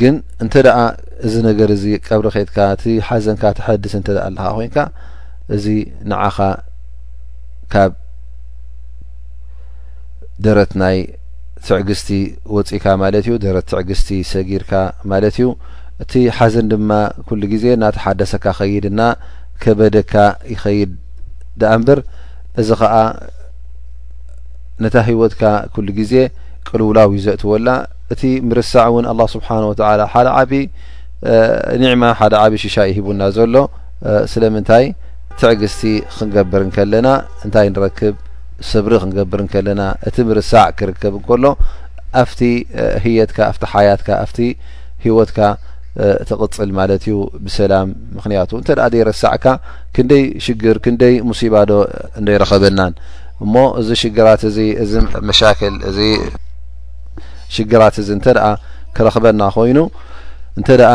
ግን እንተ እዚ ነገር እዚ ቀብሪ ከትካ እቲ ሓዘንካ ተሐድስ እተ ኣለካ ኮይንካ እዚ ንዓኻ ካብ ደረት ናይ ትዕግስቲ ወፂካ ማለት እዩ ደረት ትዕግስቲ ሰጊርካ ማለት እዩ እቲ ሓዘን ድማ ኩሉ ግዜ እናተሓደሰካ ከይድ እና ከበደካ ይኸይድ ዳኣ እምበር እዚ ከዓ ነታ ህይወትካ ኩሉ ግዜ ቅልውላው እዩ ዘእትወላ እቲ ምርሳዕ እውን ኣላ ስብሓን ወተላ ሓደ ዓብዪ ኒዕማ ሓደ ዓብዪ ሽሻ ዩ ሂቡና ዘሎ ስለምንታይ ትዕግስቲ ክንገብር እንከለና እንታይ ንረክብ ስብሪ ክንገብር እንከለና እቲ ምርሳዕ ክርከብ እንከሎ ኣብቲ ህየትካ ኣብቲ ሓያትካ ኣብቲ ሂወትካ ትቕፅል ማለት እዩ ብሰላም ምክንያቱ እንተ ደይ ረሳዕካ ክንደይ ሽግር ክንደይ ሙሲባ ዶ እንደይረኸበናን እሞ እዚ ሽግራት እዚ እዚ መሻክል እዚ ሽግራት እዚ እንተ ደኣ ክረኽበና ኮይኑ እንተ ደኣ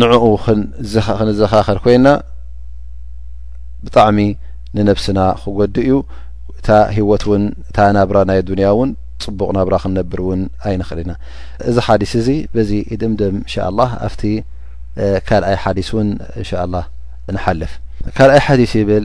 ንዕኡ ክንዘኻኸር ኮይና ብጣዕሚ ንነብስና ክጎድእ እዩ እታ ሂወት እውን እታ ናብራ ናይ ኣዱንያ እውን ፅቡቕ ናብራ ክንነብር እውን ኣይንኽእል ኢና እዚ ሓዲስ እዚ በዚ ድምድም እንሻ ላ ኣብቲ ካልኣይ ሓዲስ እውን እንሻ ላ ንሓልፍ ካልኣይ ሓዲስ ይብል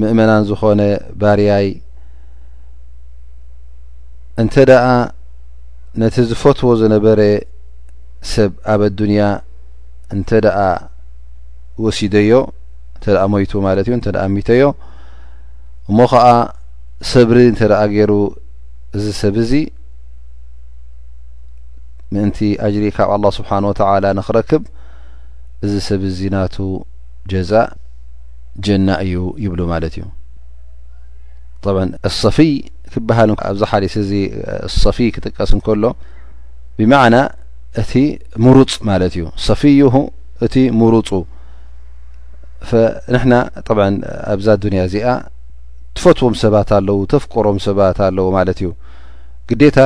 ምእመናን ዝኾነ ባርያይ እንተ ደኣ ነቲ ዝፈትዎ ዝነበረ ሰብ ኣብ ኣዱንያ እንተ ደኣ ወሲደዮ እንተ ደኣ ሞይቱ ማለት እዩ እንተ ደኣ ሚተዮ እሞ ኸዓ ሰብሪ እንተ ደኣ ገይሩ እዚ ሰብ እዚ ምእንቲ ኣጅሪ ካብ ኣላ ስብሓን ወተዓላ ንክረክብ እዚ ሰብ እዚ ናቱ ጀዛእ ጀና እዩ ይብሉ ማለት እዩ ኣሰፊይ ክበሃል ኣብዚ ሓዲስ እዚ ኣሰፊይ ክጥቀስ እንከሎ ብማዕና እቲ ምሩፅ ማለት እዩ ሰፊይሁ እቲ ምሩፁ ንሕና ጠ ኣብዛ ዱንያ እዚኣ ትፈትዎም ሰባት ኣለዉ ተፍቅሮም ሰባት ኣለዉ ማለት እዩ ግዴታ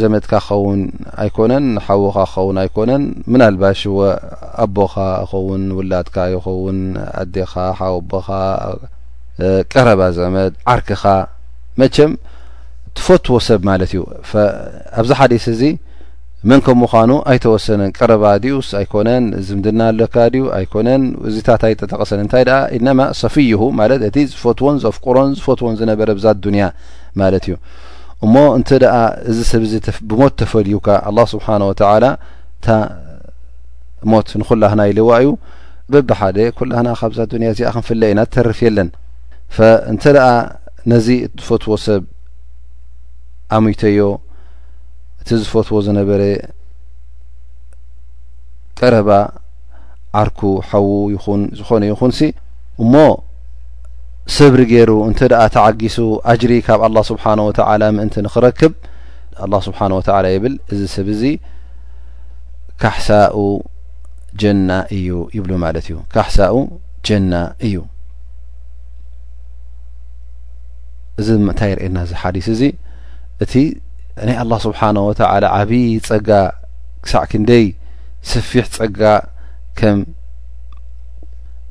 ዘመትካ ክኸውን ኣይኮነን ሓዉካ ክኸውን ኣይኮነን ምናልባሽ ኣቦኻ ይኸውን ውላድካ ይኸውን ኣዴኻ ሓወቦኻ ቀረባ ዘመድ ዓርክኻ መቸም ትፈትዎ ሰብ ማለት እዩ ኣብዚ ሓዲስ እዚ መን ከም ምዃኑ ኣይተወሰነን ቀረባ ድዩስ ኣይኮነን ዝምድና ኣለካ ድዩ ኣይኮነን እዚታት ኣይተጠቐሰን እንታይ ደኣ ኢነማ ሰፊይሁ ማለት እቲ ዝፈትዎን ዘፍቅሮን ዝፈትዎን ዝነበረ ብዛ ዱንያ ማለት እዩ እሞ እንተ ደኣ እዚ ሰብ እዚ ብሞት ተፈልዩካ ኣላ ስብሓን ወተዓላ እታ ሞት ንኩላህና ኢልዋ እዩ በብሓደ ኩላህና ካብዛ ዱንያ እዚኣ ክንፍለ ኢና ተርፍ የለን እንተ ነዚ ዝፈትዎ ሰብ ኣሚተዮ እቲ ዝፈትዎ ዝነበረ ቀረባ ዓርኩ ሓዉ ይኹን ዝኾነ ይኹን ሲ እሞ ሰብሪ ገይሩ እንተ ተዓጊሱ ኣጅሪ ካብ ኣላ ስብሓን ወተላ ምእንቲ ንክረክብ ኣላ ስብሓን ወተላ ይብል እዚ ሰብ እዚ ካሕሳኡ ጀና እዩ ይብሉ ማለት እዩ ካሕሳኡ ጀና እዩ እዚ ምእታይ ይርእየና እዚ ሓዲስ እዚ እቲ ናይ ኣላ ስብሓን ወተላ ዓብዪ ፀጋ ክሳዕ ክንደይ ስፊሕ ፀጋ ከም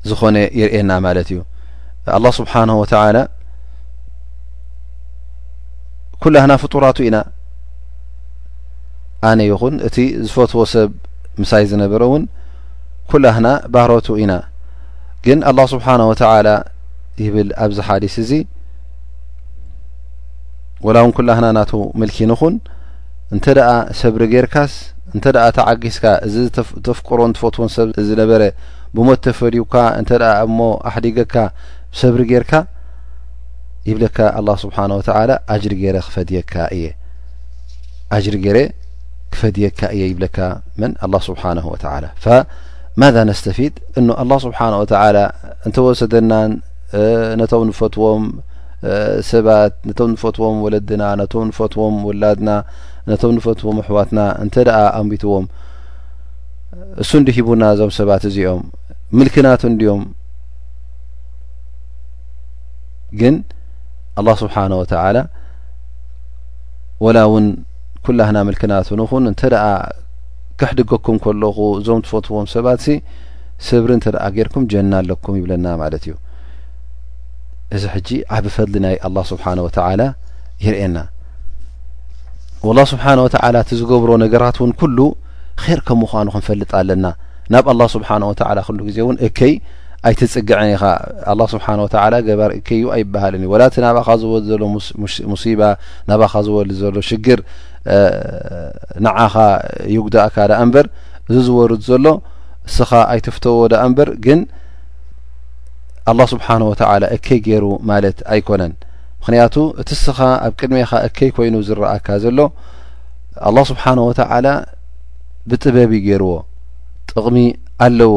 ዝኾነ ይርእየና ማለት እዩ ኣላ ስብሓን ወተላ ኩላህና ፍጡራቱ ኢና ኣነ ይኹን እቲ ዝፈትዎ ሰብ ምሳይ ዝነበረ እውን ኩላህና ባህረቱ ኢና ግን ኣላ ስብሓን ወተላ ይብል ኣብዚ ሓዲስ እዚ ወላ እውን ኩላህና ናቱ ምልኪ ንኹን እንተ ደኣ ሰብሪ ጌርካስ እንተ ደኣ ተዓጊስካ እዚ ተፍቅሮን ትፈትዎን ሰብ ዝነበረ ብሞት ተፈድዩካ እንተ ደኣ እሞ ኣሕዲገካ ብሰብሪ ጌርካ ይብለካ ኣላ ስብሓን ወተላ ኣጅሪ ገይረ ክፈድየካ እየ ኣጅሪ ገይረ ክፈድየካ እየ ይብለካ መን ኣላ ስብሓን ወተላ ማذ ነስተፊድ እኖ ኣላ ስብሓን ወተላ እንተወሰደና ነቶም ንፈትዎም ሰባት ነቶም ንፈትዎም ወለድና ነቶም ንፈትዎም ውላድና ነቶም ንፈትዎም ኣሕዋትና እንተ ደኣ ኣንቢትዎም እሱ እንዲ ሂቡና እዞም ሰባት እዚኦም ምልክናት እንድዮም ግን ኣላ ስብሓን ወተላ ወላ እውን ኩላህና ምልክናት ንኹን እንተ ደኣ ከሕድገኩም ከለኹ እዞም ትፈትዎም ሰባት ሲ ስብሪ እንተ ደኣ ጌርኩም ጀና ኣለኩም ይብለና ማለት እዩ እዚ ሕጂ ዓብ ፈድሊ ናይ ኣላ ስብሓን ወተላ ይርእየና ወላ ስብሓን ወተላ እቲ ዝገብሮ ነገራት እውን ኩሉ ኼር ከም ምዃኑ ክንፈልጥ ኣለና ናብ ኣላ ስብሓን ወተላ ኩሉ ግዜ እውን እከይ ኣይትጽግዕን ኢኻ ኣላህ ስብሓን ወተዓላ ገባር እከዩ ኣይበሃልን እዩ ወላ እቲ ናባኻ ዝወድ ዘሎ ሙሲባ ናባኻ ዝወልድ ዘሎ ሽግር ንዓኻ ይጉዳእካ ደኣ እምበር እዚ ዝወርድ ዘሎ እስኻ ኣይትፍተዎ ደኣ እምበር ግን ኣላህ ስብሓን ወተዓላ እከይ ገይሩ ማለት ኣይኮነን ምክንያቱ እቲ እስኻ ኣብ ቅድሜኻ እከይ ኮይኑ ዝረኣካ ዘሎ ኣላህ ስብሓን ወተዓላ ብጥበብ ዩ ገይርዎ ጥቕሚ ኣለዎ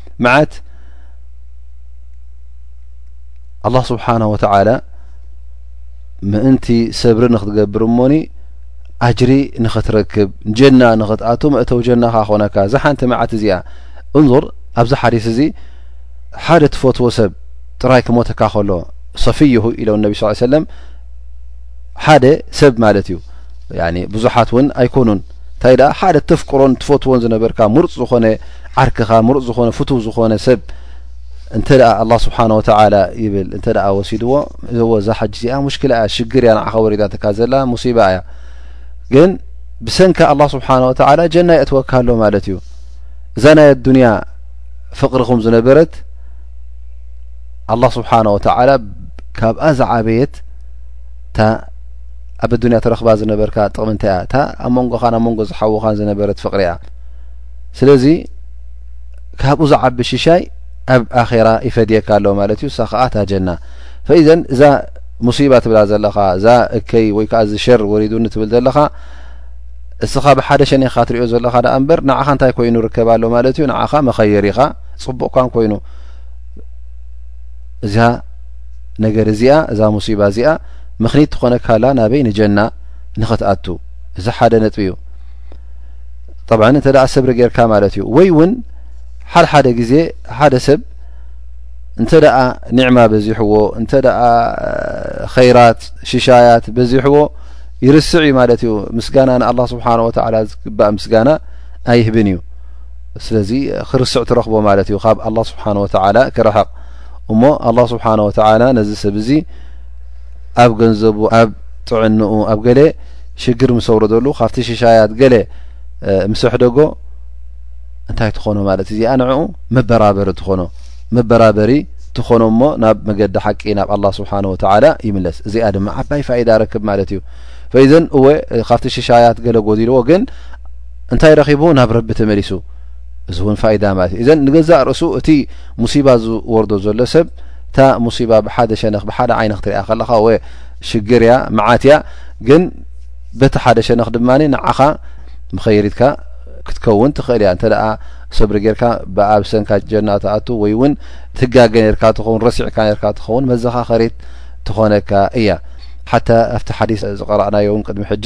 መዓት ኣላ ስብሓን ወተላ ምእንቲ ሰብሪ ንክትገብር እሞኒ ኣጅሪ ንክትረክብ ጀና ንክትኣቱ መእተው ጀናካ ኮነካ እዛ ሓንቲ መዓት እዚኣ እንር ኣብዚ ሓዲስ እዚ ሓደ ትፈትዎ ሰብ ጥራይ ክሞተካ ከሎ ሰፊይሁ ኢሎ ነቢ ስ ሰለም ሓደ ሰብ ማለት እዩ ብዙሓት እውን ኣይኮኑን እንታይ ደኣ ሓደ ተፍቅሮን ትፈትዎን ዝነበርካ ምሩፅ ዝኾነ ዓርክኻ ምሩፅ ዝኾነ ፍትው ዝኾነ ሰብ እንተ ደኣ ኣላ ስብሓን ወተዓላ ይብል እንተ ደኣ ወሲድዎ እዎ እዛ ሓጂ እዚኣ ሙሽክላ እያ ሽግር እያ ንዓኻ ወሪዳትካ ዘላ ሙሲባ እያ ግን ብሰንካ ኣላ ስብሓን ወተዓላ ጀና የእትወካ ኣሎ ማለት እዩ እዛ ናይ ኣዱንያ ፍቕርኹም ዝነበረት ኣላ ስብሓን ወተዓላ ካብኣ ዝዓበየት እታ ኣብ ኣዱንያ ትረኽባ ዝነበርካ ጥቕሚ እንታይ እያ እታ ኣብ መንጎኻን ኣብ መንጎ ዝሓውኻን ዝነበረት ፍቕሪ እያ ስለዚ ካብኡ ዝዓቢ ሽሻይ ኣብ ኣኼራ ይፈድየካ ኣሎ ማለት እዩ እሳ ከዓ እታ ጀና ፈኢዘን እዛ ሙሲባ ትብላ ዘለኻ እዛ እከይ ወይ ከዓ ዝሸር ወሪዱኒ ትብል ዘለኻ እስኻ ብሓደ ሸኒኻ ትሪዮ ዘለኻ ደኣ እምበር ንዓኻ እንታይ ኮይኑ ርከብ ኣሎ ማለት እዩ ንዓኻ መኸየሪኻ ፅቡቕካን ኮይኑ እዚኣ ነገር እዚኣ እዛ ሙሲባ እዚኣ ምኽኒት ትኾነካላ ናበይ ንጀና ንኽትኣቱ እዚ ሓደ ነጥቢ እዩ ጠብዓ እንተ ደኣ ሰብሪ ጌርካ ማለት እዩ ወይ እውን ሓድ ሓደ ግዜ ሓደ ሰብ እንተ ደኣ ኒዕማ በዚሕዎ እንተ ደኣ ኸይራት ሽሻያት በዚሕዎ ይርስዕ እዩ ማለት እዩ ምስጋና ንኣላ ስብሓን ወተዓላ ዝግባእ ምስጋና ኣይህብን እዩ ስለዚ ክርስዕ ትረኽቦ ማለት እዩ ካብ ኣላ ስብሓን ወተዓላ ክረሕቕ እሞ ኣላ ስብሓን ወተዓላ ነዚ ሰብ እዚ ኣብ ገንዘቡ ኣብ ጥዕንኡ ኣብ ገለ ሽግር ምስ ኣውረደሉ ካብቲ ሽሻያት ገለ ምስሕደጎ እንታይ ትኾኖ ማለት እዚኣ ንዕኡ መበራበሪ ትኾኖ መበራበሪ ትኾኖ እሞ ናብ መገዲ ሓቂ ናብ ኣላ ስብሓን ወተዓላ ይምለስ እዚኣ ድማ ዓባይ ፋኢዳ ረክብ ማለት እዩ ፈዘን እወ ካብቲ ሽሻያት ገለ ጎዲልዎ ግን እንታይ ረኺቡ ናብ ረቢ ተመሊሱ እዚ እውን ፋይዳ ማለት እዩ እዘን ንገዛእ ርእሱ እቲ ሙሲባ ዝወርዶ ዘሎ ሰብ እታ ሙሲባ ብሓደ ሸነኽ ብሓደ ዓይነ ክትሪኣ ከለኻ ወ ሽግር እያ መዓት እያ ግን በቲ ሓደ ሸነኽ ድማ ንዓኻ ምኸይሪትካ ክትከውን ትኽእል እያ እንተ ደኣ ሰብሪ ጌርካ ብኣብ ሰንካ ጀና ትኣቱ ወይ እውን ትጋገ ነርካ ትኸውን ረሲዕካ ነርካ ትኸውን መዘኻኸሪት ትኾነካ እያ ሓታ ኣብቲ ሓዲስ ዝቀረእናዮ እውን ቅድሚ ሕጂ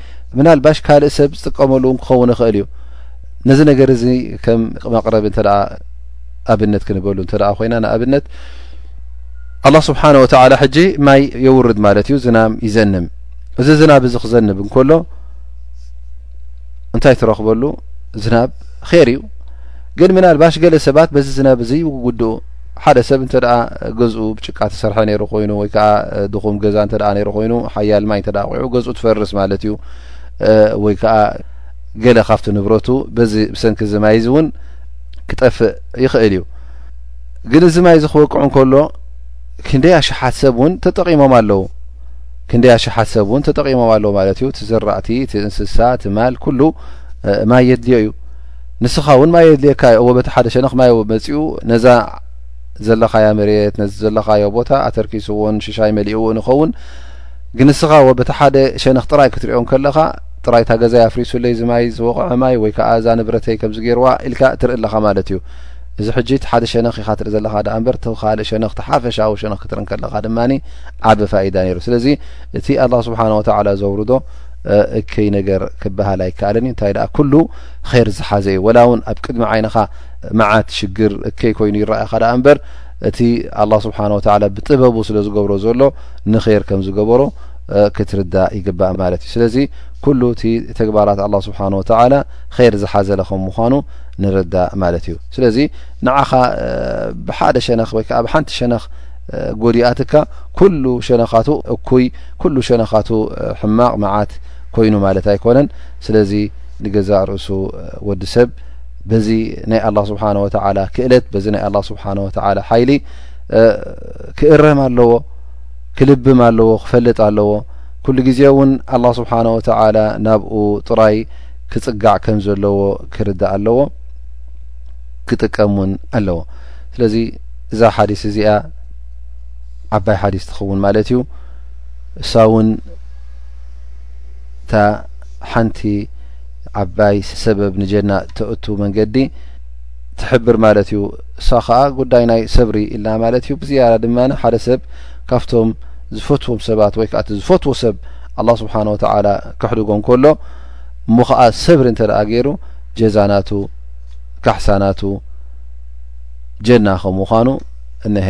ምናልባሽ ካልእ ሰብ ዝጥቀመሉ እውን ክኸውን ይኽእል እዩ ነዚ ነገር እዚ ከም መቅረቢ እተ ኣብነት ክንበሉ እተ ኮይና ንኣብነት ኣላ ስብሓን ወተላ ሕጂ ማይ የውርድ ማለት እዩ ዝናም ይዘንም እዚ ዝናብ እዚ ክዘንብ እንከሎ እንታይ ትረኽበሉ ዝናብ ር እዩ ግን ምናልባሽ ገለ ሰባት በዚ ዝናብ እዚ ይውድኡ ሓደ ሰብ እንተ ገዝኡ ብጭቃ ተሰርሐ ነይሩ ኮይኑ ወይ ከዓ ድኹም ገዛ እተ ነይሩ ኮይኑ ሓያል ማይ እተ ቂዑ ገዝኡ ትፈርስ ማለት እዩ ወይ ከዓ ገለ ካብቲ ንብረቱ በዚ ብሰንኪ እዚ ማይ እዚ እውን ክጠፍእ ይኽእል እዩ ግን እዚ ማይ እዚ ክወቅዑ ከሎ ክንደይ ኣሸሓት ሰብ እውን ተጠቂሞም ኣለዉ ክንደይ ኣሸሓት ሰብ እውን ተጠቂሞም ኣለዉ ማለት እዩ እቲ ዘራእቲ እቲ እንስሳ እቲ ማል ኩሉ ማይ የድልዮ እዩ ንስኻ ውን ማይ የድልየካ ዩ እወ በቲ ሓደ ሸነኽ ማይ መጺኡ ነዛ ዘለኻያ መሬት ነዚ ዘለኻዮ ቦታ ኣተርኪስዎን ሽሻይ መሊእዎን ይኸውን ግን ንስኻ ወ በቲ ሓደ ሸነኽ ጥራይ ክትሪኦ ከለኻ ጥራይ እታ ገዛይ ኣፍሪሱለይ እዚ ማይ ዝወቕዐ ማይ ወይ ከዓ እዛ ንብረተይ ከምዚ ገይርዋ ኢልካ ትርኢ ኣለኻ ማለት እዩ እዚ ሕጂ እቲ ሓደ ሸነኽ ኢካ ትርኢ ዘለካ ዳኣ በር ቲ ካልእ ሸነኽ ሓፈሻዊ ሸነኽ ክትር ከለካ ድማ ዓበ ፋይዳ ነይሩ ስለዚ እቲ ኣላ ስብሓን ወተላ ዘውርዶ እከይ ነገር ክበሃል ኣይከኣልን እዩ እንታይ ደኣ ኩሉ ኼር ዝሓዘ እዩ ወላ እውን ኣብ ቅድሚ ዓይንኻ መዓት ሽግር እከይ ኮይኑ ይረኣኻ ደኣ እምበር እቲ ኣላ ስብሓን ወተላ ብጥበቡ ስለ ዝገብሮ ዘሎ ንኼር ከም ዝገበሮ ክትርዳእ ይግባእ ማለት እዩ ስለዚ ኩሉ እቲ ተግባራት ኣላ ስብሓን ወተላ ኼር ዝሓዘለ ከም ምዃኑ ንርዳእ ማለት እዩ ስለዚ ንዓኻ ብሓደ ሸነኽ ወይ ከዓ ብሓንቲ ሸነኽ ጎዲኣትካ ኩሉ ሸነኻቱ እኩይ ኩሉ ሸነኻቱ ሕማቕ መዓት ኮይኑ ማለት ኣይኮነን ስለዚ ንገዛእ ርእሱ ወዲ ሰብ በዚ ናይ ኣላ ስብሓን ወተዓላ ክእለት በዚ ናይ ኣላ ስብሓን ወተዓላ ሓይሊ ክእረም ኣለዎ ክልብም ኣለዎ ክፈልጥ ኣለዎ ኩሉ ግዜ እውን ኣላ ስብሓን ወተዓላ ናብኡ ጥራይ ክፅጋዕ ከም ዘለዎ ክርዳእ ኣለዎ ክጥቀም እውን ኣለዎ ስለዚ እዛ ሓዲስ እዚኣ ዓባይ ሓዲስ ትኸውን ማለት እዩ እሳ እውን እታ ሓንቲ ዓባይ ሰበብ ንጀና ተእቱ መንገዲ ትሕብር ማለት እዩ እሳ ከዓ ጉዳይ ናይ ሰብሪ ኢልና ማለት እዩ ብዝያዳ ድማ ሓደ ሰብ ካብቶም ዝፈትዎም ሰባት ወይ ከዓቲ ዝፈትዎ ሰብ ኣላ ስብሓን ወተላ ክሕድጎ እንከሎ እሞ ከዓ ሰብሪ እንተ ደኣ ገይሩ ጀዛናቱ ካሕሳናቱ ጀና ከም ምዃኑ እነሀ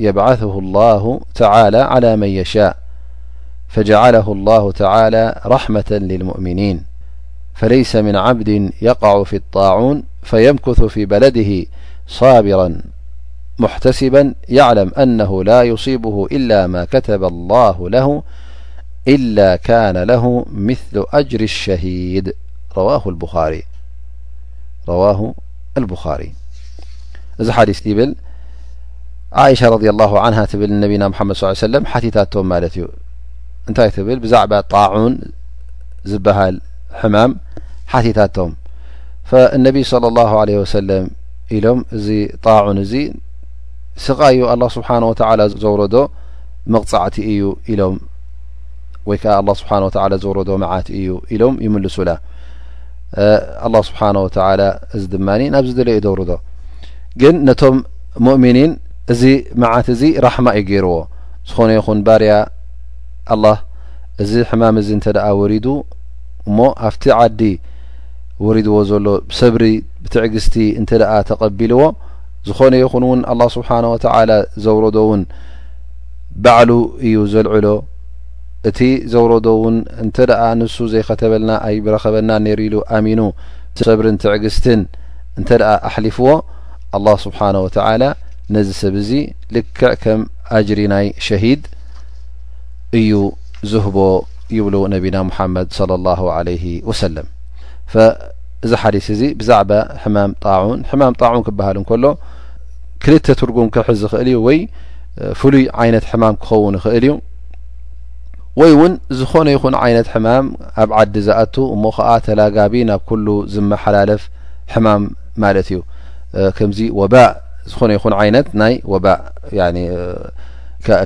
يبعثه الله تعالى على من يشاء فجعله الله تعالى رحمة للمؤمنين فليس من عبد يقع في الطاعون فيمكث في بلده صابرا محتسبا يعلم أنه لا يصيبه إلا ما كتب الله له إلا كان له مثل أجر الشهيد رواه البخاري حديث يبل ዓእሻ ረድ ላሁ ዓንሃ ትብል ንነቢና ሙሓመድ ስ ሰለም ሓቲታቶም ማለት እዩ እንታይ ትብል ብዛዕባ ጣዑን ዝበሃል ሕማም ሓቲታቶም ፈእነቢይ ስለ ላሁ ለ ወሰለም ኢሎም እዚ ጣዑን እዚ ስቃዩ ኣላ ስብሓን ወተላ ዘውረዶ መቕፃዕቲ እዩ ኢሎም ወይ ከዓ ኣላ ስብሓን ወተላ ዘውረዶ መዓት እዩ ኢሎም ይምልሱላ ኣላ ስብሓን ወተላ እዚ ድማ ናብዚ ደለዩ ደውርዶ ግን ነቶም ሞእሚኒን እዚ መዓት እዚ ራሕማ እዩ ገይርዎ ዝኾነ ይኹን ባርያ ኣላህ እዚ ሕማም እዚ እንተ ደኣ ወሪዱ እሞ ኣብቲ ዓዲ ወሪድዎ ዘሎ ብሰብሪ ብትዕግስቲ እንተ ደኣ ተቐቢልዎ ዝኾነ ይኹን እውን ኣላህ ስብሓን ወተዓላ ዘውረዶ እውን ባዕሉ እዩ ዘልዕሎ እቲ ዘውረዶ እውን እንተ ደኣ ንሱ ዘይኸተበልና ኣይብረኸበና ነይሩ ኢሉ ኣሚኑ ሰብርን ትዕግስትን እንተ ኣሕሊፍዎ ኣላህ ስብሓን ወተዓላ ነዚ ሰብ እዚ ልክዕ ከም ኣጅሪ ናይ ሸሂድ እዩ ዝህቦ ይብሉ ነቢና ሙሓመድ ለ ላ ለይ ወሰለም እዚ ሓዲስ እዚ ብዛዕባ ሕማም ጣዑን ሕማም ጣዑን ክበሃል እንከሎ ክልተ ትርጉም ክሕዝ ዝኽእል እዩ ወይ ፍሉይ ዓይነት ሕማም ክኸውን ይኽእል እዩ ወይ ውን ዝኾነ ይኹን ዓይነት ሕማም ኣብ ዓዲ ዝኣቱ እሞ ኸኣ ተላጋቢ ናብ ኩሉ ዝመሓላለፍ ሕማም ማለት እዩ ከምዚ ወባእ ዝኾነ ይኹን ዓይነት ናይ ወባእ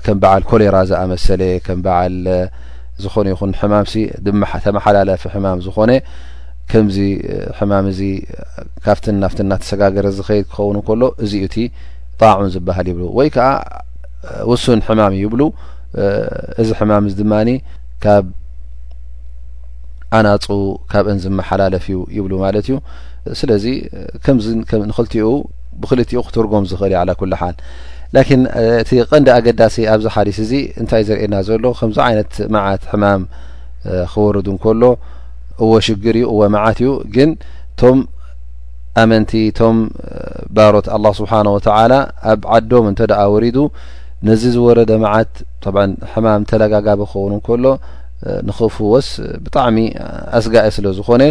ከም በዓል ኮሌራ ዝኣመሰለ ከም በዓል ዝኾነ ይኹን ሕማም ሲ ተመሓላለፊ ሕማም ዝኾነ ከምዚ ሕማም እዚ ካብቲ ናፍቲ እናተሰጋገረ ዝኸይድ ክኸውን ከሎ እዚ እዩ እቲ ጣዑን ዝበሃል ይብሉ ወይ ከዓ ውሱን ሕማም እዩ ይብሉ። እዚ ሕማም እዚ ድማ ካብ ኣናፁ ካብእን ዝመሓላለፍ እዩ ይብሉ ማለት እዩ። ስለዚ ከምዚ ንክልቲኡ ብክልቲኡ ክትርጎም ዝኽእል እዩ ዓላ ኩል ሓል ላኪን እቲ ቀንዲ ኣገዳሲ ኣብዚ ሓዲስ እዚ እንታይ ዘርእየና ዘሎ ከምዚ ዓይነት መዓት ሕማም ክወርድ እንከሎ እወ ሽግር እዩ እወ መዓት እዩ ግን እቶም ኣመንቲ እቶም ባሮት ኣላ ስብሓን ወተዓላ ኣብ ዓዶም እንተ ደኣ ወሪዱ ነዚ ዝወረደ መዓት ሕማም ተለጋጋቢ ክኸውን እንከሎ ንኽፍወስ ብጣዕሚ ኣስጋኢ ስለ ዝኾነ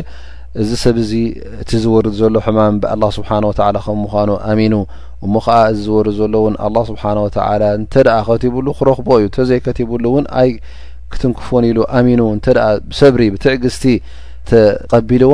እዚ ሰብ እዚ እቲ ዝወርድ ዘሎ ሕማም ብኣላ ስብሓን ወተላ ከም ምዃኑ ኣሚኑ እሞ ከዓ እዚ ዝወርድ ዘሎ እውን ኣላ ስብሓን ወተላ እንተ ደኣ ከቲብሉ ክረኽቦ እዩ እንተዘይከቲብሉ እውን ኣይ ክትንክፎን ኢሉ ኣሚኑ እንተ ብሰብሪ ብትዕግስቲ ተቐቢልዎ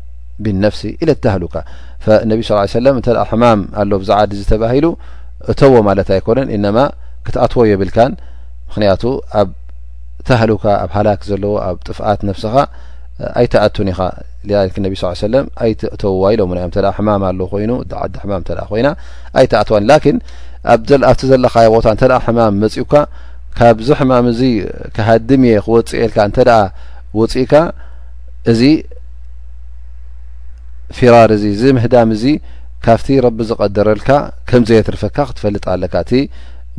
ብነፍሲ ኢለ ተህሉካ ነቢ ስ ሰለ እተ ሕማም ኣሎ ብዛ ዓዲ ዝተባሂሉ እተዎ ማለት ኣይኮነን እነማ ክትኣትዎ የብልካን ምክንያቱ ኣብ ተህሉካ ኣብ ሃላክ ዘለዎ ኣብ ጥፍኣት ነፍስኻ ኣይትኣቱን ኢኻ ነቢ ስ ሰለ ኣይትእተውዋ ኢሎምና እዮም ተ ሕማም ኣሎ ኮይኑ ዓዲ ሕማም ተ ኮይና ኣይትኣትዋን ላኪን ኣብቲ ዘለካ ቦታ እተ ሕማም መፅኡካ ካብዚ ሕማም እዚ ክሃድም እየ ክወፅእ የልካ እተ ወፅእካ እዚ ፊራር እዚ እዚ ምህዳም እዚ ካብቲ ረቢ ዝቀደረልካ ከምዘየትርፈካ ክትፈልጥ ኣለካ እቲ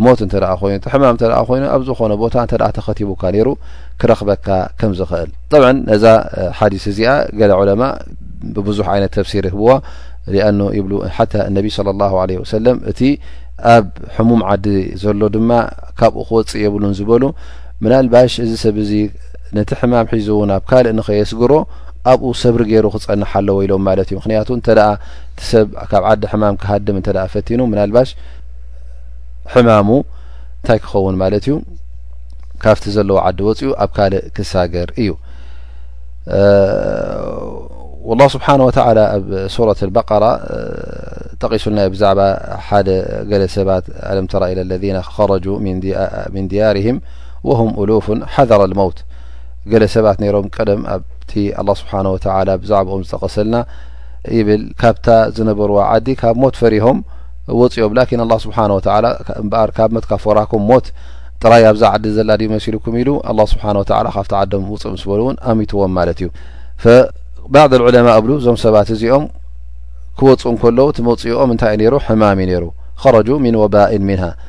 ሞት እንተ ኮይኑ እቲ ሕማም እተ ኮይኑ ኣብ ዝኾነ ቦታ እተ ተኸቲቡካ ነይሩ ክረክበካ ከም ዝኽእል ጠብ ነዛ ሓዲስ እዚኣ ገለ ዑለማ ብብዙሕ ዓይነት ተፍሲር ይህብዋ ኣኑ ይብሉ ሓታ እነቢ ስለ ላ ለ ወሰለም እቲ ኣብ ሕሙም ዓዲ ዘሎ ድማ ካብኡ ክወፅእ የብሉን ዝበሉ ምናልባሽ እዚ ሰብ እዚ ነቲ ሕማም ሒዙ ውን ኣብ ካልእ ንኸየስግሮ ኣብኡ ሰብሪ ገይሩ ክጸንሕ ኣለዎ ኢሎም ማለት እዩ ምክንያቱ እንተ እቲ ሰብ ካብ ዓዲ ሕማም ክሃድም እንተ ፈቲኑ ምናልባሽ ሕማሙ እንታይ ክኸውን ማለት እዩ ካብቲ ዘለዎ ዓዲ ወፅኡ ኣብ ካልእ ክሳገር እዩ ላ ስብሓን ወተላ ኣብ ሱረት በቀራ ጠቂሱልናዮ ብዛዕባ ሓደ ገለ ሰባት ኣለም ተራ ኢለ ለذ ከረጁ ምን ድያርህም ወሁም ኡሉፉን ሓዘረ ልመውት ገለ ሰባት ነይሮም ቀደም ኣብቲ ኣላ ስብሓን ወተላ ብዛዕባኦም ዝጠቐሰልና ይብል ካብታ ዝነበርዋ ዓዲ ካብ ሞት ፈሪሆም ወፅኦም ላኪን ኣላ ስብሓን ወተላ እምበኣር ካብ መትካፎራኩም ሞት ጥራይ ኣብዛ ዓዲ ዘላ ድዩ መሲልኩም ኢሉ ኣላ ስብሓን ወተላ ካብቲ ዓዶም ውፅእ ምስ በሉ እውን ኣሚትዎም ማለት እዩ ፈባዕድ ልዑለማ እብሉ እዞም ሰባት እዚኦም ክወፁ እንከለዉ እቲ መውፅኦም እንታይ እዩ ነይሩ ሕማም እዩ ነይሩ ኸረጁ ሚን ወባኢን ሚንሃ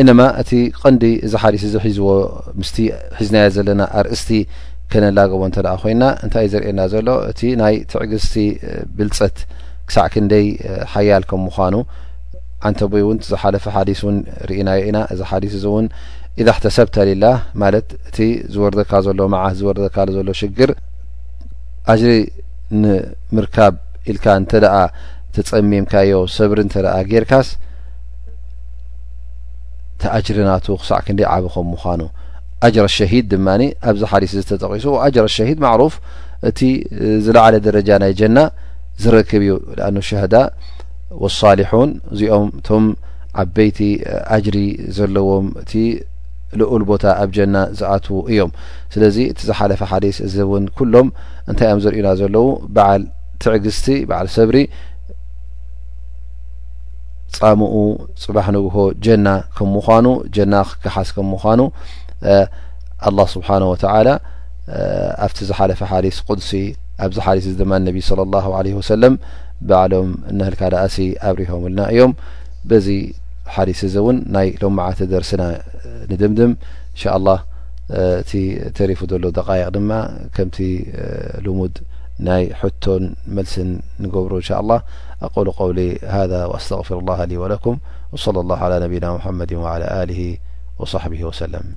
እነማ እቲ ቐንዲ እዚ ሓዲስ እዚ ሒዝዎ ምስቲ ሒዝናዮ ዘለና ኣርእስቲ ከነላግቦ እንተ ደኣ ኮይና እንታይ እዩ ዘርእየና ዘሎ እቲ ናይ ትዕግስቲ ብልጸት ክሳዕ ክንደይ ሓያል ከም ምዃኑ ዓንተቦይ እውን ዝሓለፈ ሓዲስ እውን ርኢናዮ ኢና እዚ ሓዲስ እዚ እውን ኢዛ ሕተሰብተ ሊላህ ማለት እቲ ዝወርደካ ዘሎ መዓት ዝወርደካ ዘሎ ሽግር ኣጅሪ ንምርካብ ኢልካ እንተ ደኣ ተጸሚምካዮ ሰብሪ እንተ ደኣ ጌርካስ ተኣጅሪ ናቱ ክሳዕ ክንደይ ዓቢ ከም ምዃኑ ኣጅረ ሸሂድ ድማ ኣብዚ ሓዲስ እዚ ተጠቒሱ ኣጅረ ሸሂድ ማዕሩፍ እቲ ዝለዓለ ደረጃ ናይ ጀና ዝረክብ እዩ ኣኑ ሸህዳ ወሳሊሑን እዚኦም እቶም ዓበይቲ ኣጅሪ ዘለዎም እቲ ልኡል ቦታ ኣብ ጀና ዝኣትዉ እዮም ስለዚ እቲ ዝሓለፈ ሓዲስ እዚ እውን ኩሎም እንታይ እዮም ዘርእዩና ዘለዉ በዓል ትዕግስቲ በዓል ሰብሪ ፃምኡ ፅባሕ ንግሆ ጀና ከም ምኳኑ ጀና ክከሓስ ከም ምኳኑ ኣላ ስብሓን ወተላ ኣብቲ ዝሓለፈ ሓዲስ ቅዱሲ ኣብዚ ሓዲስ እዚ ድማ ነቢ ስለ ላ ለ ወሰለም ባዕሎም እነህልካ ደኣሲ ኣብሪሆምልና እዮም በዚ ሓዲስ እዚ እውን ናይ ሎማዓተ ደርስና ንድምድም እንሻ ላ እቲ ተሪፉ ዘሎ ደቃይቅ ድማ ከምቲ ልሙድ ናይ ሕቶን መልስን ንገብሮ እንሻ ላ أقل قول هذا وأستغفر الله ل ولكم وصلى الله على نبينا محمد و على له وصحبه وسلم